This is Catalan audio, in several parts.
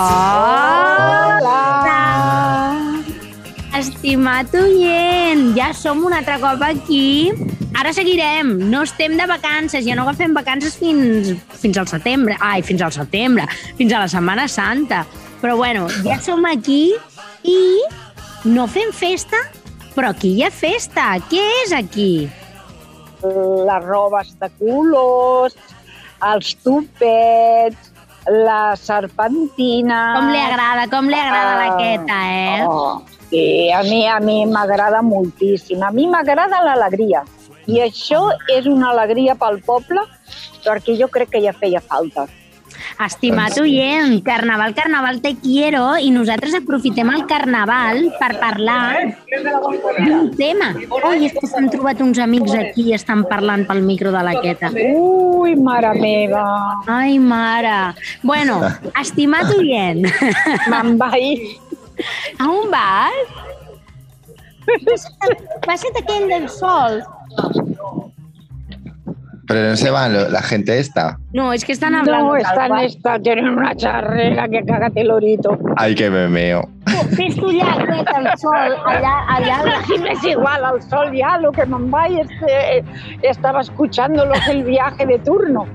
Hola! Estimat oient, ja som un altre cop aquí. Ara seguirem, no estem de vacances, ja no agafem vacances fins, fins al setembre. Ai, fins al setembre, fins a la Setmana Santa. Però bueno, ja som aquí i no fem festa, però aquí hi ha festa. Què és aquí? les robes de colors, els tupets, la serpentina... Com li agrada, com li agrada la queta, eh? Oh, sí, a mi a mi m'agrada moltíssim. A mi m'agrada l'alegria. I això és una alegria pel poble perquè jo crec que ja feia falta. Estimat oient, Carnaval, Carnaval te quiero i nosaltres aprofitem el Carnaval per parlar d'un tema. Oi, és que s'han trobat uns amics aquí i estan parlant pel micro de la queta. Ui, mare meva, Ai, mare. Bueno, estimat oient, me'n vaig. a on vas? Passa't aquell del sol. Pero no se van lo- la gente esta. No, és que estan hablando No, tal están, cual. está, tienen una charrera que cágate el orito. Ay, que me meo. Fes tu al sol, allà, allà. Sí, me es igual al sol ya, lo que es que eh, estaba escuchando lo que el viaje de turno.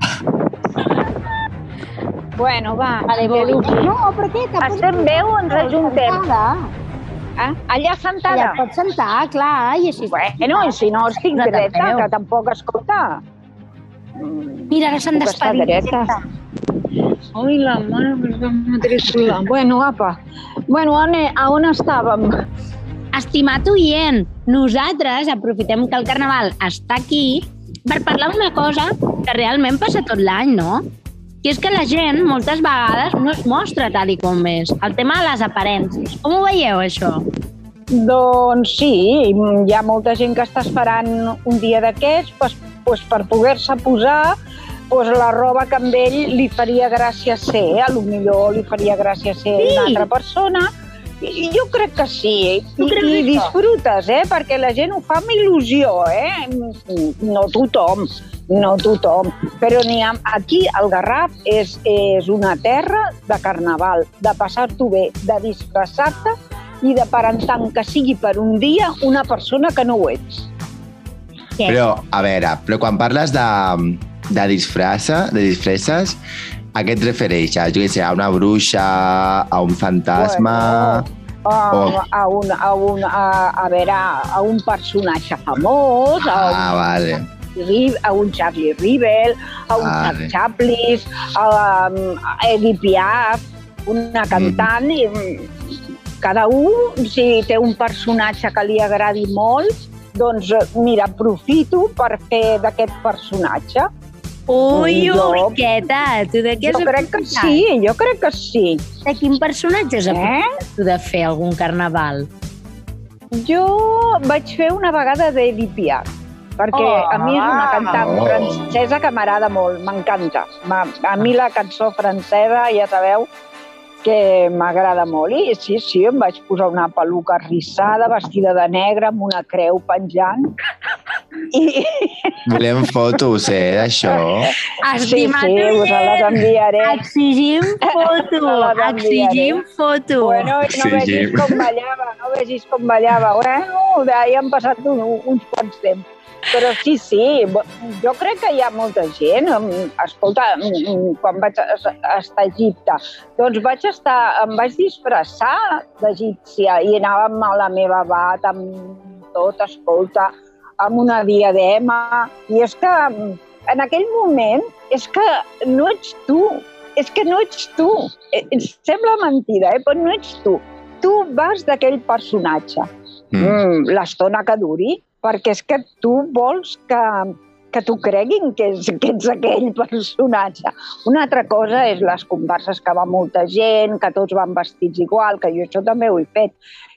Bueno, va, Vale, que voy. No, però què? Pots Estem bé o ens ajuntem? sentada. eh? allà Allà sentada. et pots sentar, clar, i així... Bueno, i si no estic No dreta, veu. que tampoc escolta. Mira, ara s'han despedit. Ai, la mare que es va matricular. Bueno, apa. Bueno, on, a on estàvem? Estimat oient, nosaltres aprofitem que el Carnaval està aquí per parlar d'una cosa que realment passa tot l'any, no? Que és que la gent moltes vegades no es mostra tal i com és. El tema de les aparences. Com ho veieu, això? Doncs sí, hi ha molta gent que està esperant un dia d'aquests pues, pues per poder-se posar pues la roba que amb ell li faria gràcia ser, a lo millor li faria gràcia ser Sí. una altra persona. I jo crec que sí. I, creus i disfrutes, eh? Perquè la gent ho fa amb il·lusió, eh? No tothom, no tothom. Però n'hi ha... Aquí, el Garraf és, és una terra de carnaval, de passar-t'ho bé, de disfressar-te i de per tant que sigui per un dia una persona que no ho ets. Què? Però, a veure, però quan parles de, de disfressa, de disfresses, a què et refereixes? Jo què sé, a una bruixa, a un fantasma... Bueno, a, a, un, a, un, a, a veure, a un personatge famós, a un, Ah, vale. A un Charlie Rivel, a un Vale. Charles Chaplin, a, a Edith Piaf, una Mm. cantant, i mm, cada un, si té un personatge que li agradi molt, doncs eh, mira, aprofito per fer d'aquest personatge. Ui, Jo- ui, Queta, tu de què Jo has crec que aprofitat? sí, jo crec que sí. De quin personatge has Eh? aprofitat tu de fer algun carnaval? Jo vaig fer una vegada d'Edith Piaf, perquè Oh. a mi és una cantant Oh. francesa que m'agrada molt, m'encanta. A mi la cançó francesa, ja sabeu, que m'agrada molt. I sí, sí, em vaig posar una peluca rissada, vestida de negre, amb una creu penjant. I Volem fotos, eh, d'això. sí, sí, us les enviaré. Exigim foto, exigim foto. Bueno, no Sí, vegis com ballava, no vegis com ballava. Bueno, ja han passat un, uns quants temps. Però sí, sí, jo crec que hi ha molta gent. Escolta, mm, quan vaig es- estar a Egipte, doncs vaig estar, em vaig disfressar d'egípcia i anàvem a la meva bat amb tot, escolta, amb una diadema. I és que mm, en aquell moment és que no ets tu, és que no ets tu. Eh, Ens sembla mentida, eh? però no ets tu. Tu vas d'aquell personatge Mm. mm, l'estona que duri, perquè és que tu vols que, que t'ho creguin que, és, que ets aquell personatge. Una altra cosa és les converses que va molta gent, que tots van vestits igual, que jo això també ho he fet.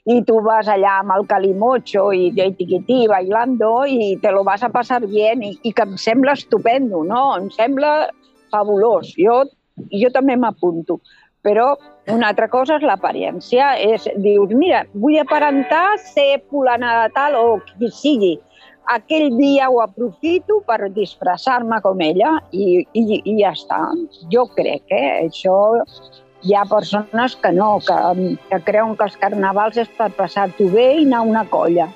I tu vas allà amb el calimocho i i tiquití, bailando, i te lo vas a passar bien, i, i que em sembla estupendo, no? Em sembla fabulós. Jo, jo també m'apunto. Però una altra cosa és l'aparència. És, dius, mira, vull aparentar ser fulana de tal o qui sigui. Aquell dia ho aprofito per disfressar-me com ella i, i, i ja està. Jo crec, eh? Això hi ha persones que no, que, que creuen que els carnavals és per passar-t'ho bé i anar a una colla.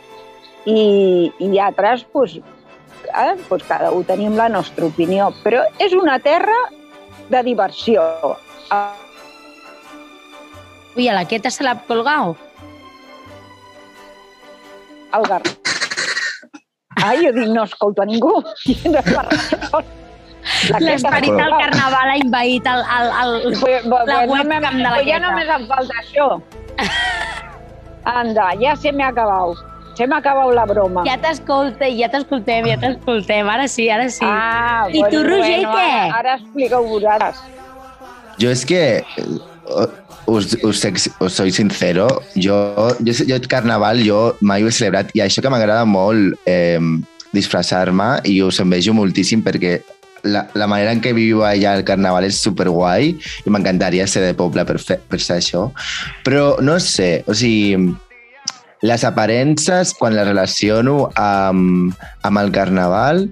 I, i altres, doncs, eh, doncs cada un tenim la nostra opinió, però és una terra de diversió. Ui, a la Queta se l'ha colgado. El gar... Ai, jo dic, no escolto a ningú. És. La L'esperit del carnaval ha invaït el, el, el, Pues, pues, la pues, no me- webcam de la ja només em falta això. Anda, ja se m'ha acabat. Se m'ha acabat la broma. Ja t'escoltem, ja t'escoltem, ja t'escoltem. Ara sí, ara sí. Ah, I tu, Roger, què? Ara, ara expliqueu vosaltres. Yo es que us, us, us soy sincero, jo, jo, jo carnaval jo mai ho he celebrat i això que m'agrada molt eh, disfressar-me i us envejo moltíssim perquè la, la manera en què viu allà el carnaval és superguai i m'encantaria ser de poble per, fer, per ser això. Però no sé, o sigui, les aparences, quan les relaciono amb, amb el carnaval,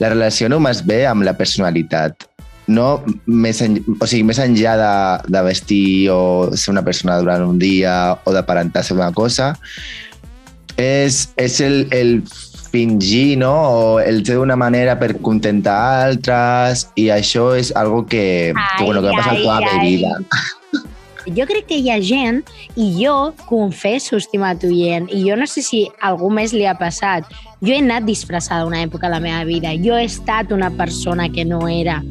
la relaciono més bé amb la personalitat no més, en, o sigui, més enllà de, de vestir o ser una persona durant un dia o d'aparentar ser una cosa, és, és el, el fingir, no? O el ser d'una manera per contentar altres i això és algo que, Ai, que, bueno, que va passar ai, tota la meva ai. vida. Jo crec que hi ha gent, i jo confesso, estimat oient, i jo no sé si algú més li ha passat, jo he anat disfressada una època de la meva vida, jo he estat una persona que no era,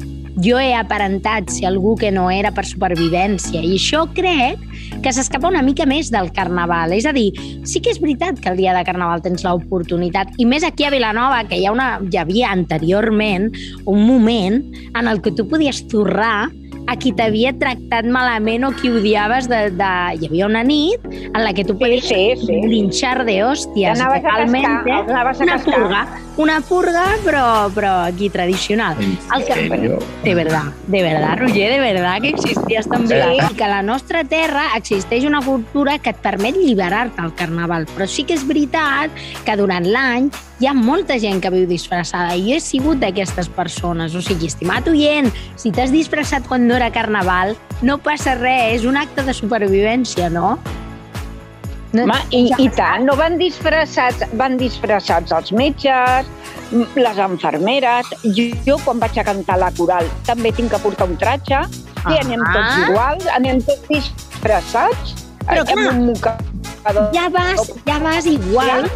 jo he aparentat ser algú que no era per supervivència, i això crec que s'escapa una mica més del carnaval. És a dir, sí que és veritat que el dia de carnaval tens l'oportunitat, i més aquí a Vilanova, que hi, ha una, hi havia anteriorment un moment en el que tu podies torrar a qui t'havia tractat malament o qui odiaves de, de... Hi havia una nit en la que tu podies sí, sí. linxar de hòsties, Anaves a cascar, realmente. anaves a Una cascar. purga, una purga, però, però aquí tradicional. En El que-? De verdad, de verdad, Roger, de verdad que existies també. Sí. I que a la nostra terra existeix una cultura que et permet liberar-te al carnaval. Però sí que és veritat que durant l'any hi ha molta gent que viu disfressada i jo he sigut d'aquestes persones. O sigui, estimat oient, si t'has disfressat quan no era carnaval, no passa res, és un acte de supervivència, no? no Home, i, I tant, no van disfressats, van disfressats els metges, les enfermeres. Jo, jo quan vaig a cantar la coral, també tinc que portar un tratge, i anem Ah. tots iguals, anem tots disfressats, Però amb clar, un mocador. ja vas, ja vas igual,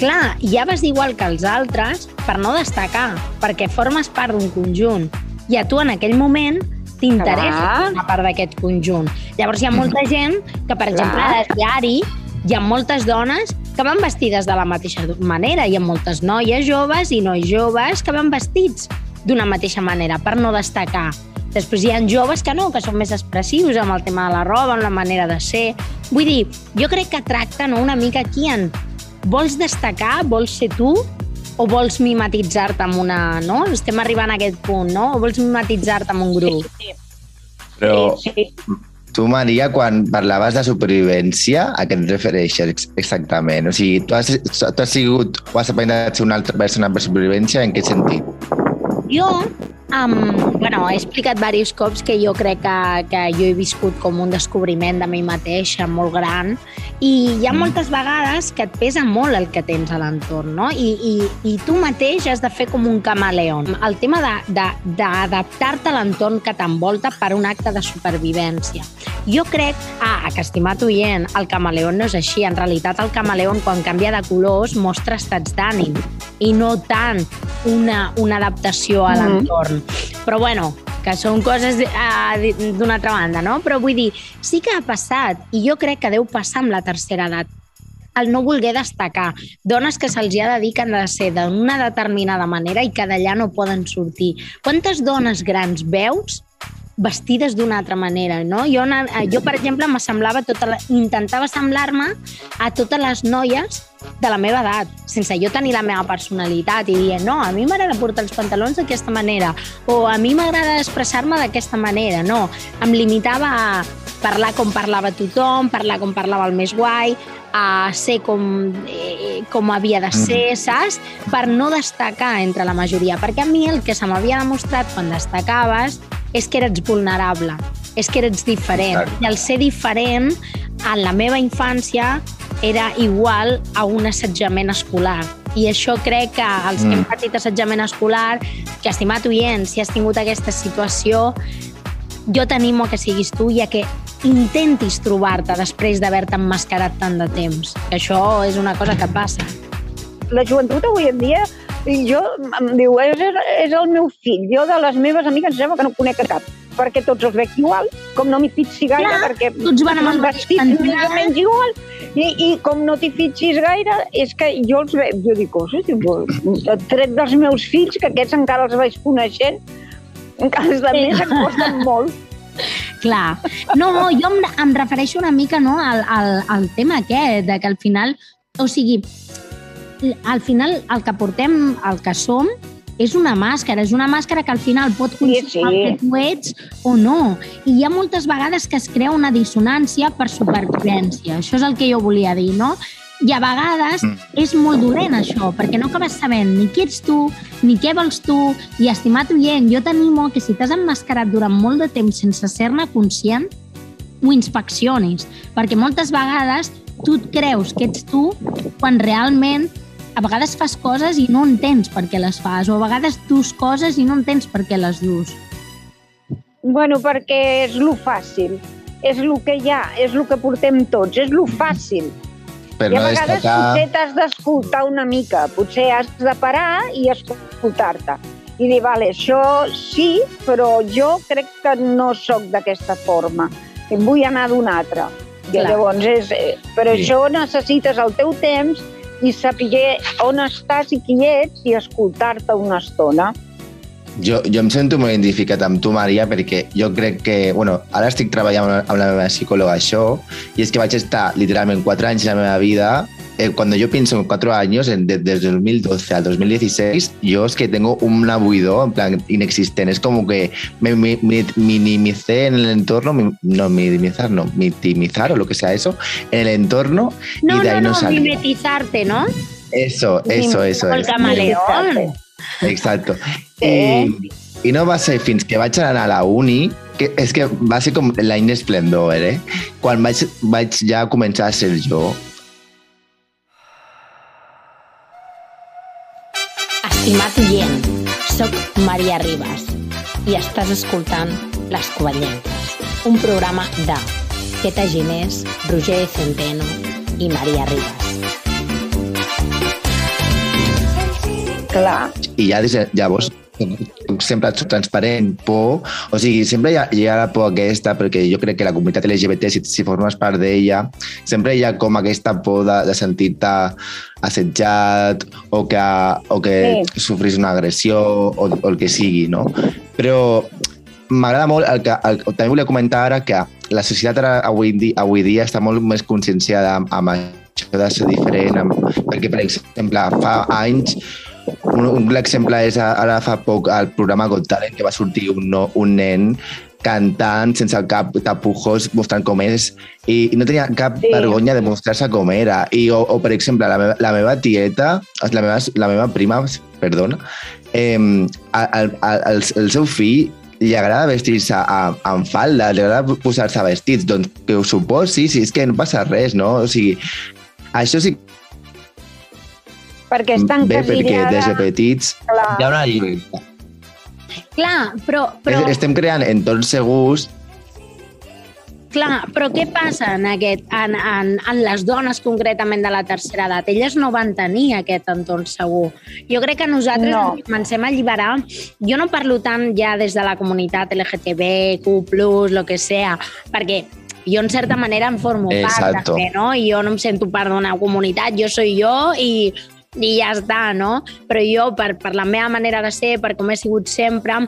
clar, ja vas igual que els altres per no destacar, perquè formes part d'un conjunt. I a tu en aquell moment t'interessa formar part d'aquest conjunt. Llavors hi ha molta gent que, per exemple, Clar. a diari hi ha moltes dones que van vestides de la mateixa manera. Hi ha moltes noies joves i nois joves que van vestits d'una mateixa manera per no destacar. Després hi ha joves que no, que són més expressius amb el tema de la roba, amb la manera de ser. Vull dir, jo crec que tracta no, una mica aquí en vols destacar, vols ser tu o vols mimetitzar-te amb una... No? Estem arribant a aquest punt, no? O vols mimetitzar-te amb un grup? Sí, Però sí, sí. tu, Maria, quan parlaves de supervivència, a què et refereixes ex- exactament? O sigui, tu has, tu has sigut o has aprendut a ser una altra persona per supervivència? En què sentit? Jo, um, bueno, he explicat diversos cops que jo crec que, que jo he viscut com un descobriment de mi mateixa molt gran i hi ha Mm. moltes vegades que et pesa molt el que tens a l'entorn, no? I, i, I tu mateix has de fer com un camaleon. El tema de- de- d'adaptar-te a l'entorn que t'envolta per un acte de supervivència. Jo crec, ah, que estimat oient, el camaleon no és així. En realitat, el camaleon, quan canvia de colors, mostra estats d'ànim i no tant una, una adaptació a Mhm. l'entorn. Però bueno, que són coses eh, d'una altra banda, no? Però vull dir, sí que ha passat, i jo crec que deu passar amb la tercera edat, el no voler destacar. Dones que se'ls ha de dir que han de ser d'una determinada manera i que d'allà no poden sortir. Quantes dones grans veus vestides d'una altra manera, no? Jo, jo per exemple, m'assemblava tota la, intentava semblar-me a totes les noies de la meva edat, sense jo tenir la meva personalitat i dient, no, a mi m'agrada portar els pantalons d'aquesta manera o a mi m'agrada expressar-me d'aquesta manera, no. Em limitava a parlar com parlava tothom, parlar com parlava el més guai, a ser com, eh, com havia de ser, saps? Per no destacar entre la majoria. Perquè a mi el que se m'havia demostrat quan destacaves és que eres vulnerable. és que eres diferent. Clar. I el ser diferent, en la meva infància, era igual a un assetjament escolar. I això crec que els que hem Mm. patit assetjament escolar, que estimat oient, si has tingut aquesta situació, jo t'animo a que siguis tu i a que intentis trobar-te després d'haver-te emmascarat tant de temps. Que això és una cosa que passa. La joventut avui en dia, jo em diu, és, és el meu fill. Jo de les meves amigues em sembla que no conec a cap perquè tots els veig igual, com no m'hi fixi gaire, Clar, perquè tots van amb el vestit més o menys igual, i, i com no t'hi fixis gaire, és que jo els veig, jo dic, dic, tret dels meus fills, que aquests encara els vaig coneixent, encara els de més em costen molt. Clar. No, jo em, em refereixo una mica no, al, al, al tema aquest, de que al final, o sigui, al final el que portem, el que som, és una màscara, és una màscara que al final pot confirmar sí. el que tu ets o no. I hi ha moltes vegades que es crea una dissonància per supervivència. Això és el que jo volia dir, no? I a vegades Mm. és molt dolent això, perquè no acabes sabent ni qui ets tu, ni què vols tu, i estimat oient, jo t'animo que si t'has emmascarat durant molt de temps sense ser-ne conscient, ho inspeccionis, perquè moltes vegades tu et creus que ets tu quan realment a vegades fas coses i no entens per què les fas, o a vegades dus coses i no entens per què les dus. Bueno, perquè és lo fàcil, és lo que hi ha, és lo que portem tots, és lo fàcil. Per I a no vegades destacar... potser t'has d'escoltar una mica, potser has de parar i escoltar-te. I dir, vale, això sí, però jo crec que no sóc d'aquesta forma. Em vull anar d'una altra. I Clar. llavors, és, eh, per Sí. això necessites el teu temps i saber on estàs i qui ets i escoltar-te una estona. Jo, jo em sento molt identificat amb tu, Maria, perquè jo crec que... Bueno, ara estic treballant amb la, meva psicòloga això, i és que vaig estar literalment quatre anys en la meva vida eh, cuando yo pienso en cuatro años, en, de- desde 2012 al 2016, yo es que tengo una buido en plan inexistente. Es como que me, me- me minimicé en el entorno, mi- no minimizar, no, mitimizar o lo que sea eso, en el entorno No, y de ahí no, no, no, salí. mimetizarte, ¿no? Eso, eso, eso. Com el camaleón. Exacto. Sí. I, I no va ser fins que vaig anar a la uni, que és que va ser com l'any d'esplendor, eh? Quan vaig, vaig ja començar a ser jo. Estimat oient, soc Maria Ribas i estàs escoltant Les Covellenques, un programa de Teta Ginés, Roger Centeno i Maria Ribas. Clar, I ja des de llavors sempre soc transparent, por, o sigui, sempre hi ha, hi ha la por aquesta, perquè jo crec que la comunitat LGBT, si, si formes part d'ella, sempre hi ha com aquesta por de, de sentir-te assetjat o que, o que Sí. sofris una agressió o, o el que sigui, no? Però m'agrada molt el que el, també volia comentar ara que la societat ara, avui, di, avui dia està molt més conscienciada amb, amb això de ser diferent, amb, perquè, per exemple, fa anys un, un exemple és ara fa poc al programa Got Talent que va sortir un, no, un nen cantant sense cap tapujos mostrant com és i, i no tenia cap Sí. vergonya de mostrar-se com era I, o, o per exemple la meva, la meva tieta la meva, la meva prima perdona eh, el, el, el, el seu fill li agrada vestir-se amb falda, li agrada posar-se vestits, doncs que ho suposi, si és que no passa res, no? O sigui, això sí perquè estan bé, perquè des de petits Clar. hi ha una llibertat. Clar, però, però, Però... Estem creant entorns segurs clar, però què passa en, aquest, en, en, en les dones concretament de la tercera edat? Elles no van tenir aquest entorn segur. Jo crec que nosaltres No. ens comencem a alliberar. Jo no parlo tant ja des de la comunitat LGTB, Q+, lo que sea, perquè jo en certa manera en formo part Exacto. també, no? I jo no em sento part d'una comunitat, jo soy jo i i ja està, no? Però jo, per, per la meva manera de ser, per com he sigut sempre,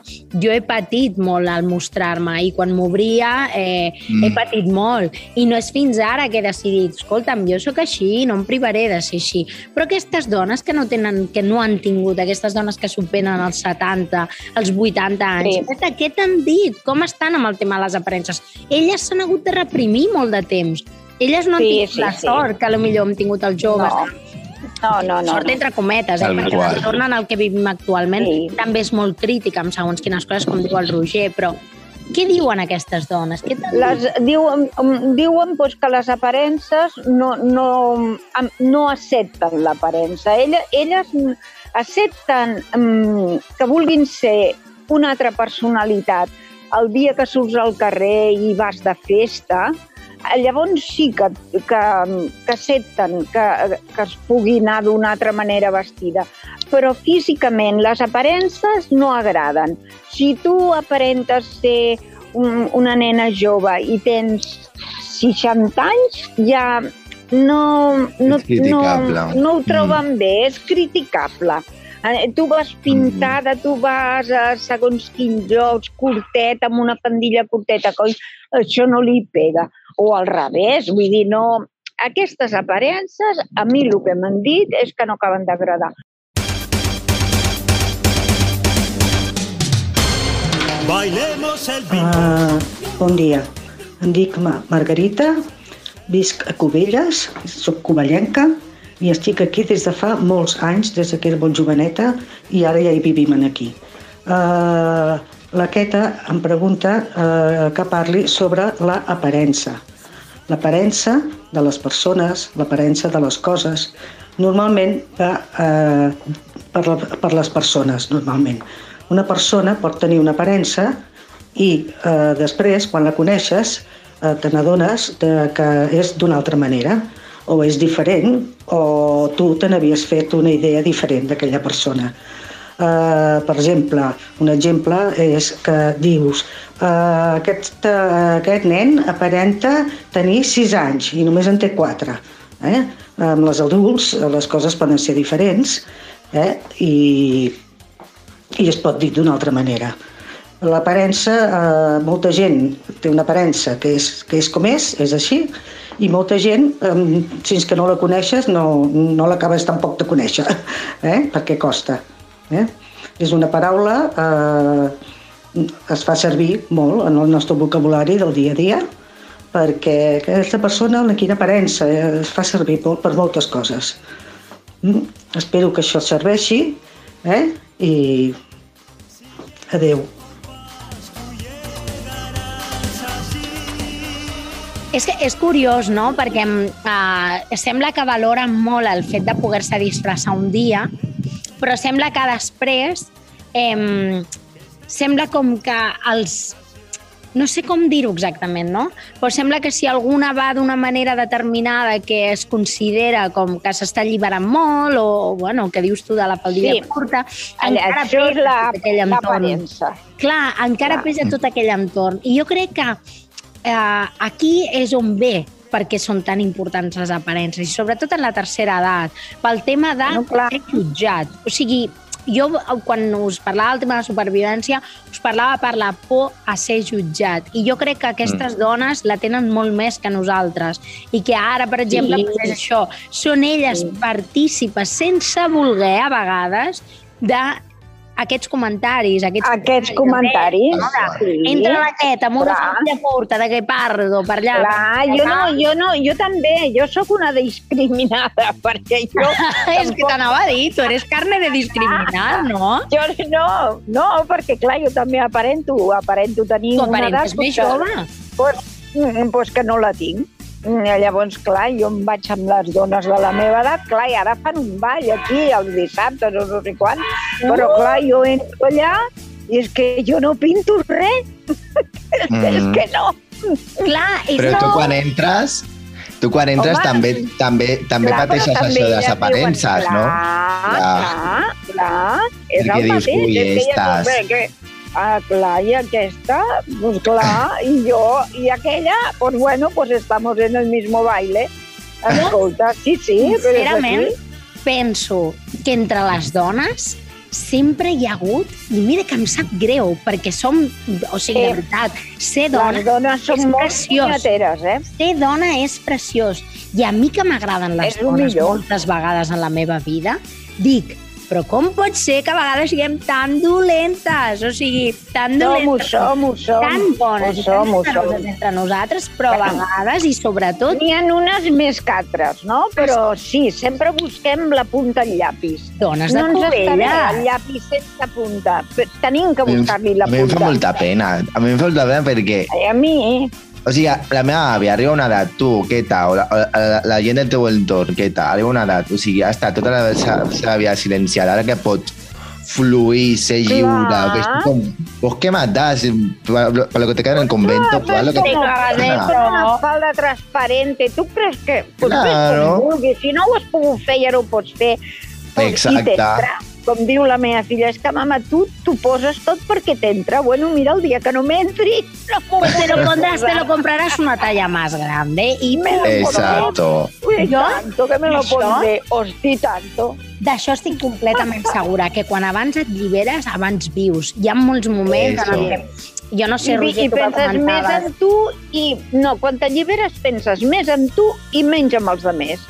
jo he patit molt al mostrar-me i quan m'obria eh, mm. he patit molt. I no és fins ara que he decidit, escolta'm, jo sóc així, no em privaré de ser així. Però aquestes dones que no, tenen, que no han tingut, aquestes dones que superen els 70, els 80 anys, Sí. què t'han dit? Com estan amb el tema de les aparences? Elles s'han hagut de reprimir molt de temps. Elles no han Sí, tingut sí, la sí. sort que potser hem tingut els joves. No. No, no, no. Sort entre cometes, eh? Perquè qual. l'entorn en el que vivim actualment Sí. també és molt crític amb segons quines coses, com diu el Roger, però Què diuen aquestes dones? Què Les, diuen diuen pues, que les aparences no, no, no accepten l'aparença. Elles, elles accepten um, que vulguin ser una altra personalitat. El dia que surts al carrer i vas de festa, llavors sí que, que, que accepten que, que es pugui anar d'una altra manera vestida. Però físicament les aparences no agraden. Si tu aparentes ser un, una nena jove i tens 60 anys, ja no, no, no, no ho troben mm. bé, és criticable. Eh, Tu vas pintada, tu vas a segons quins jocs, curtet, amb una pandilla curteta, coi, això no li pega. O al revés, vull dir, no... Aquestes aparences, a mi el que m'han dit és que no acaben d'agradar. Bailemos el. Uh, bon dia. Em dic Ma Margarita, visc a Cubelles, soc covellenca i estic aquí des de fa molts anys, des que era molt joveneta, i ara ja hi vivim aquí. Uh, la Queta em pregunta uh, que parli sobre l'aparença. L'aparença de les persones, l'aparença de les coses, normalment va uh, per, la, per les persones, normalment. Una persona pot tenir una aparença i eh, després, quan la coneixes, eh, te n'adones que és d'una altra manera, o és diferent, o tu te n'havies fet una idea diferent d'aquella persona. Eh, per exemple, un exemple és que dius eh, aquest, eh, aquest nen aparenta tenir 6 anys i només en té 4. Eh? Amb les adults les coses poden ser diferents eh? i i es pot dir d'una altra manera. L'aparença, eh, molta gent té una aparença que és, que és com és, és així, i molta gent, eh, fins que no la coneixes, no, no l'acabes tampoc de conèixer, eh? perquè costa. Eh? És una paraula eh, es fa servir molt en el nostre vocabulari del dia a dia, perquè aquesta persona, la quina aparença, eh, es fa servir molt per moltes coses. Mm? Espero que això serveixi eh? i adeu. És que és curiós, no? Perquè uh, sembla que valoren molt el fet de poder-se disfressar un dia, però sembla que després eh, sembla com que els no sé com dir-ho exactament, no? Però sembla que si alguna va d'una manera determinada que es considera com que s'està alliberant molt o, bueno, que dius tu de la faldilla Sí. curta, Allà, encara això és pesa la- tot aquell entorn. Clar, encara Clar. pesa tot aquell entorn. I jo crec que eh, aquí és on ve perquè són tan importants les aparences, i sobretot en la tercera edat, pel tema de No, clar. ser jutjat. O sigui, jo quan us parlava del tema de la supervivència us parlava per la por a ser jutjat i jo crec que aquestes mm. dones la tenen molt més que nosaltres i que ara, per exemple, Sí. és això, són elles Sí. partícipes sense voler a vegades de aquests comentaris, aquests, Aquests comentaris, de, sí. Entra l'aquet amb una família curta de guepardo per allà. Clar, jo no, jo no, jo també, jo sóc una discriminada, perquè jo... És que t'anava a dir, tu eres carne de discriminar, no? Jo no, no, perquè clar, jo també aparento, aparento tenir Tu una edat... aparentes més jove. Pues, mm, pues que no la tinc. Mm, Llavors, clar, jo em vaig amb les dones de la meva edat, clar, i ara fan un ball aquí, els dissabtes o no sé quan, però clar, jo entro allà i és que jo no pinto res, és Mm. que no. Clar, és Però tu no. quan entres, tu quan entres Home, també, també, també Clar, pateixes també això de les aparences, diuen, no? Clar, Clar. clar, clar, és Perquè el dius, mateix. ui, és que diuen, que, ah, clar, i aquesta, pues clar, i jo, i aquella, pues bueno, pues estamos en el mismo baile. Escolta, sí, sí, però és Sincerament, així. penso que entre les dones sempre hi ha hagut, i mira que em sap greu, perquè som, o sigui, de Eh, veritat, ser dona, Les dones són és molt preciós. punyeteres, eh? ser dona és preciós. I a mi que m'agraden les És dones millor. moltes vegades en la meva vida, dic, però com pot ser que a vegades siguem tan dolentes? O sigui, tan Som, ho dolentes. som, ho som. tan bones Ho i som, tan som. entre nosaltres, però a vegades i sobretot N'hi ha unes més que altres, no? Però sí, sempre busquem la punta al llapis. dones de no bé Cubelles. el llapis sense punta. Tenim que buscar-li la a mi em fa punta. molta pena. A mi em fa molta pena perquè A mi, O sigui, la meva àvia arriba a una edat, tu, què tal? O la, la, la gent del teu entorn, tal? Arriba a una edat, o sigui, ha estat tota la seva, vida silenciada, ara que pot fluir, ser lliure, que és com, pues què para, para lo que te queda en el convento, haz lo que te no, con una falda transparente. Tu creus que... Pues Claro. fes com vulguis. Si no ho has pogut fer i ara ho pots fer. Exacte. Com diu la meva filla, és que, mama, tu t'ho poses tot perquè t'entra. Bueno, mira, el dia que no m'entri, no Pues te lo, pondrás, te lo comprarás una talla más grande i Me lo Exacto. Ui, Jo? tanto que me lo pondré. Hosti, tanto. d'això estic completament segura, que quan abans et lliberes, abans vius. Hi ha molts moments en Eso. què... Jo no sé, I, Roger, I tu penses més en tu i... No, quan t'alliberes penses més en tu i menys en els altres.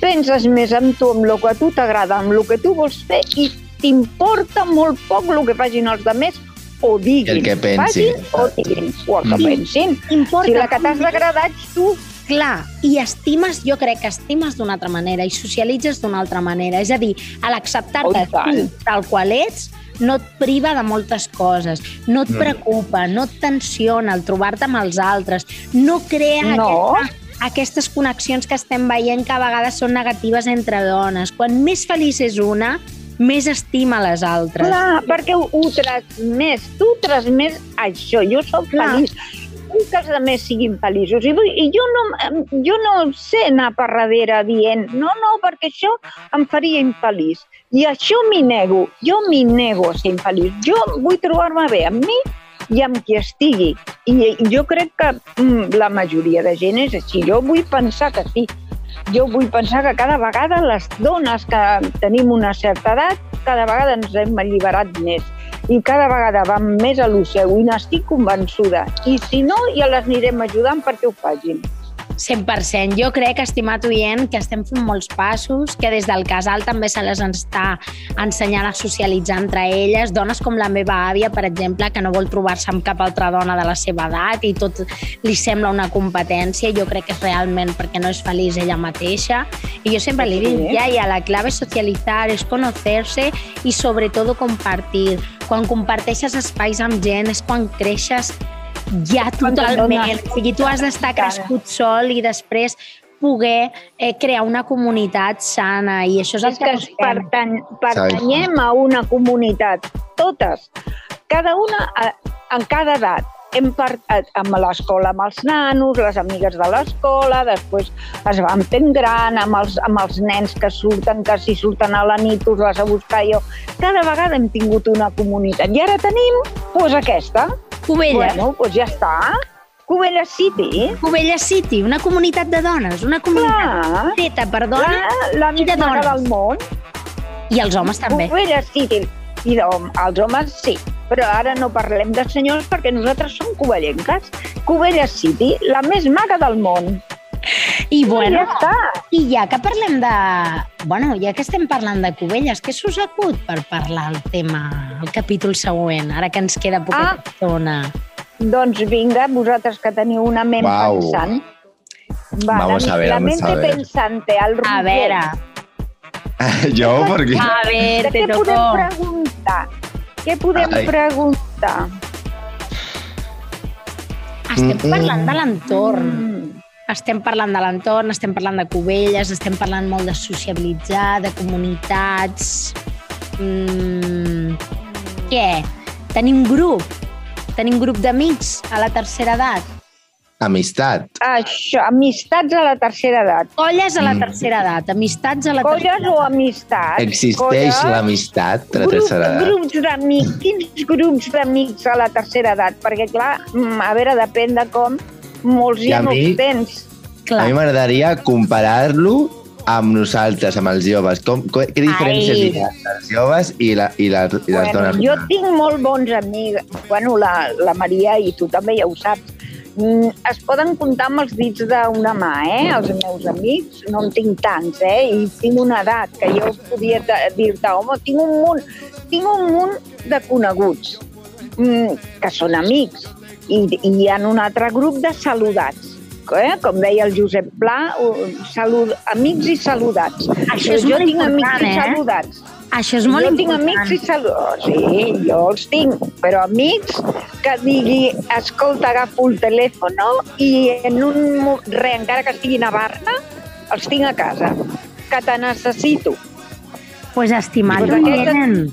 Penses més en tu, en el que a tu t'agrada, en el que tu vols fer i t'importa molt poc el que facin els altres o diguin. El que pensin. Facin o diguin, o el que Mm. pensin. Importa Si la que t'has ets tu, Clar, i estimes, jo crec que estimes d'una altra manera i socialitzes d'una altra manera. És a dir, a l'acceptar-te Oh, tu tal qual ets, no et priva de moltes coses, no et Mm. preocupa, no et tensiona el trobar-te amb els altres, no crea No. aquesta, aquestes connexions que estem veient que a vegades són negatives entre dones. Quan més feliç és una, més estima les altres. clar, perquè ho, ho transmès. Tu transmès això. Jo sóc Clar. feliç. Vull que els altres siguin feliços. I, vull, I jo, no, jo no sé anar per darrere dient no, no, perquè això em faria infeliç. I això m'hi nego. Jo m'hi nego a ser infeliç. Jo vull trobar-me bé amb mi i amb qui estigui. I jo crec que mm, la majoria de gent és així. Jo vull pensar que sí. Jo vull pensar que cada vegada les dones que tenim una certa edat, cada vegada ens hem alliberat més i cada vegada vam més a lo seu i n'estic convençuda. I si no, ja les anirem ajudant perquè ho facin. 100%. Jo crec, estimat oient, que estem fent molts passos, que des del casal també se les està ensenyant a socialitzar entre elles. Dones com la meva àvia, per exemple, que no vol trobar-se amb cap altra dona de la seva edat i tot li sembla una competència. Jo crec que és realment perquè no és feliç ella mateixa. I jo sempre li dic, ja, ja, la clave es socializar, es conocerse i sobretot compartir. Quan comparteixes espais amb gent és quan creixes ja totalment. O sigui, tu has d'estar crescut sol i després poder eh, crear una comunitat sana i això és el És que, pertany, pertanyem a una comunitat, totes, cada una a, en cada edat. Hem part, a- amb l'escola amb els nanos, les amigues de l'escola, després es van fent gran amb els, amb els nens que surten, que si surten a la nit us les a buscar jo. Cada vegada hem tingut una comunitat i ara tenim pues, aquesta. Cubelles, Bueno, doncs ja està. Cubelles City. Cubelles City, una comunitat de dones, una comunitat Clar, feta per dones clar, la i de dones. del món. i els homes també. Cubelles City. I d'hom- els homes sí, però ara no parlem de senyors perquè nosaltres som cubellenques. Cubelles City, la més maca del món. I bueno, ja està. i ja que parlem de... Bueno, ja que estem parlant de Cubelles, què s'us acut per parlar el tema, el capítol següent, ara que ens queda poca Ah. estona? Doncs vinga, vosaltres que teniu una ment Uau. pensant. Vamos a ver, la vamos mente a ver. pensante, el A Roger. veure, jo, perquè... a ver, De te què podem tocó. preguntar? Què podem Ai. preguntar? Estem Mm, mm. parlant de l'entorn. Mm. Estem parlant de l'entorn, estem parlant de Cubelles, estem parlant molt de sociabilitzar, de comunitats... Mm, què? Tenim grup? Tenim grup d'amics a la tercera edat? Amistat. Això, amistats a la tercera edat. Colles a la Mm. tercera edat, amistats a la Colles tercera o edat. amistats? Existeix Colles? l'amistat de la Grup, tercera edat? grups d'amics. Quins grups d'amics a la tercera edat? Perquè, clar, mm, a veure, depèn de com, molts I ja a no mi- tens. A Clar, mi m'agradaria comparar-lo amb nosaltres, amb els joves. Com, co- què diferències Ai. hi ha entre els joves i, la, i, la, i les Bueno, dones? jo tinc molt bons amics. Bueno, la, la Maria, i tu també ja ho saps, mm, es poden comptar amb els dits d'una mà, eh? Els meus amics, no en tinc tants, eh? I tinc una edat que jo podia te- dir-te, home, tinc un munt, tinc un munt de coneguts mm, que són amics i, i hi ha un altre grup de saludats. Eh? Com deia el Josep Pla, salud, amics i saludats. Això és jo molt tinc amics important, i eh? saludats. Això és molt jo tinc important. amics i saludats. Sí, jo els tinc, però amics que digui, escolta, agafo el telèfon i en un... Re, encara que estigui a Barna, els tinc a casa, que te necessito. pues estimat Pues aquest- oient,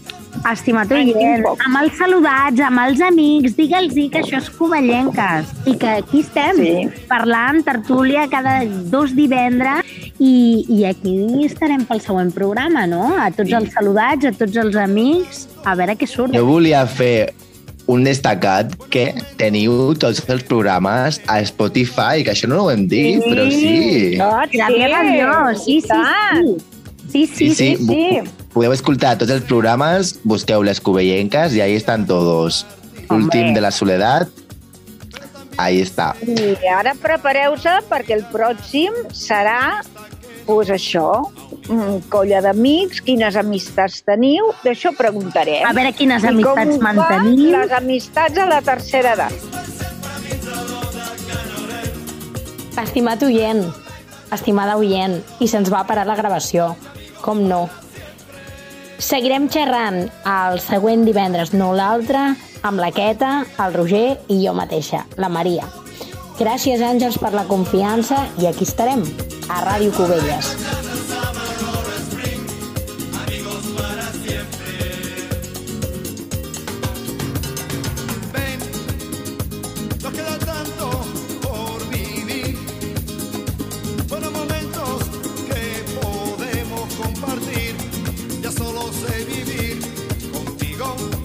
estimat oient, amb els saludats, amb els amics, digue'ls que això és Covellenques i que aquí estem Sí. parlant tertúlia cada dos divendres i, i aquí estarem pel següent programa, no? A tots els saludats, a tots els amics, a veure què surt. Jo volia fer un destacat que teniu tots els programes a Spotify, que això no ho hem dit, però sí. Ah, La meva avió, sí, i sí, tant. sí. Sí, sí, sí. sí. sí. Podeu escoltar tots els programes, busqueu les Covellenques i ahí estan todos. Hombre. Últim de la soledat, ahí està. I ara prepareu-se perquè el pròxim serà pues això, colla d'amics, quines amistats teniu, d'això preguntarem. A veure quines I amistats manteniu. les amistats a la tercera edat. Estimat oient, estimada oient, i se'ns va parar la gravació. Com no? Seguirem xerrant el següent divendres, no l'altre, amb la Queta, el Roger i jo mateixa, la Maria. Gràcies, Àngels, per la confiança i aquí estarem, a Ràdio Cubelles. solo sé vivir contigo.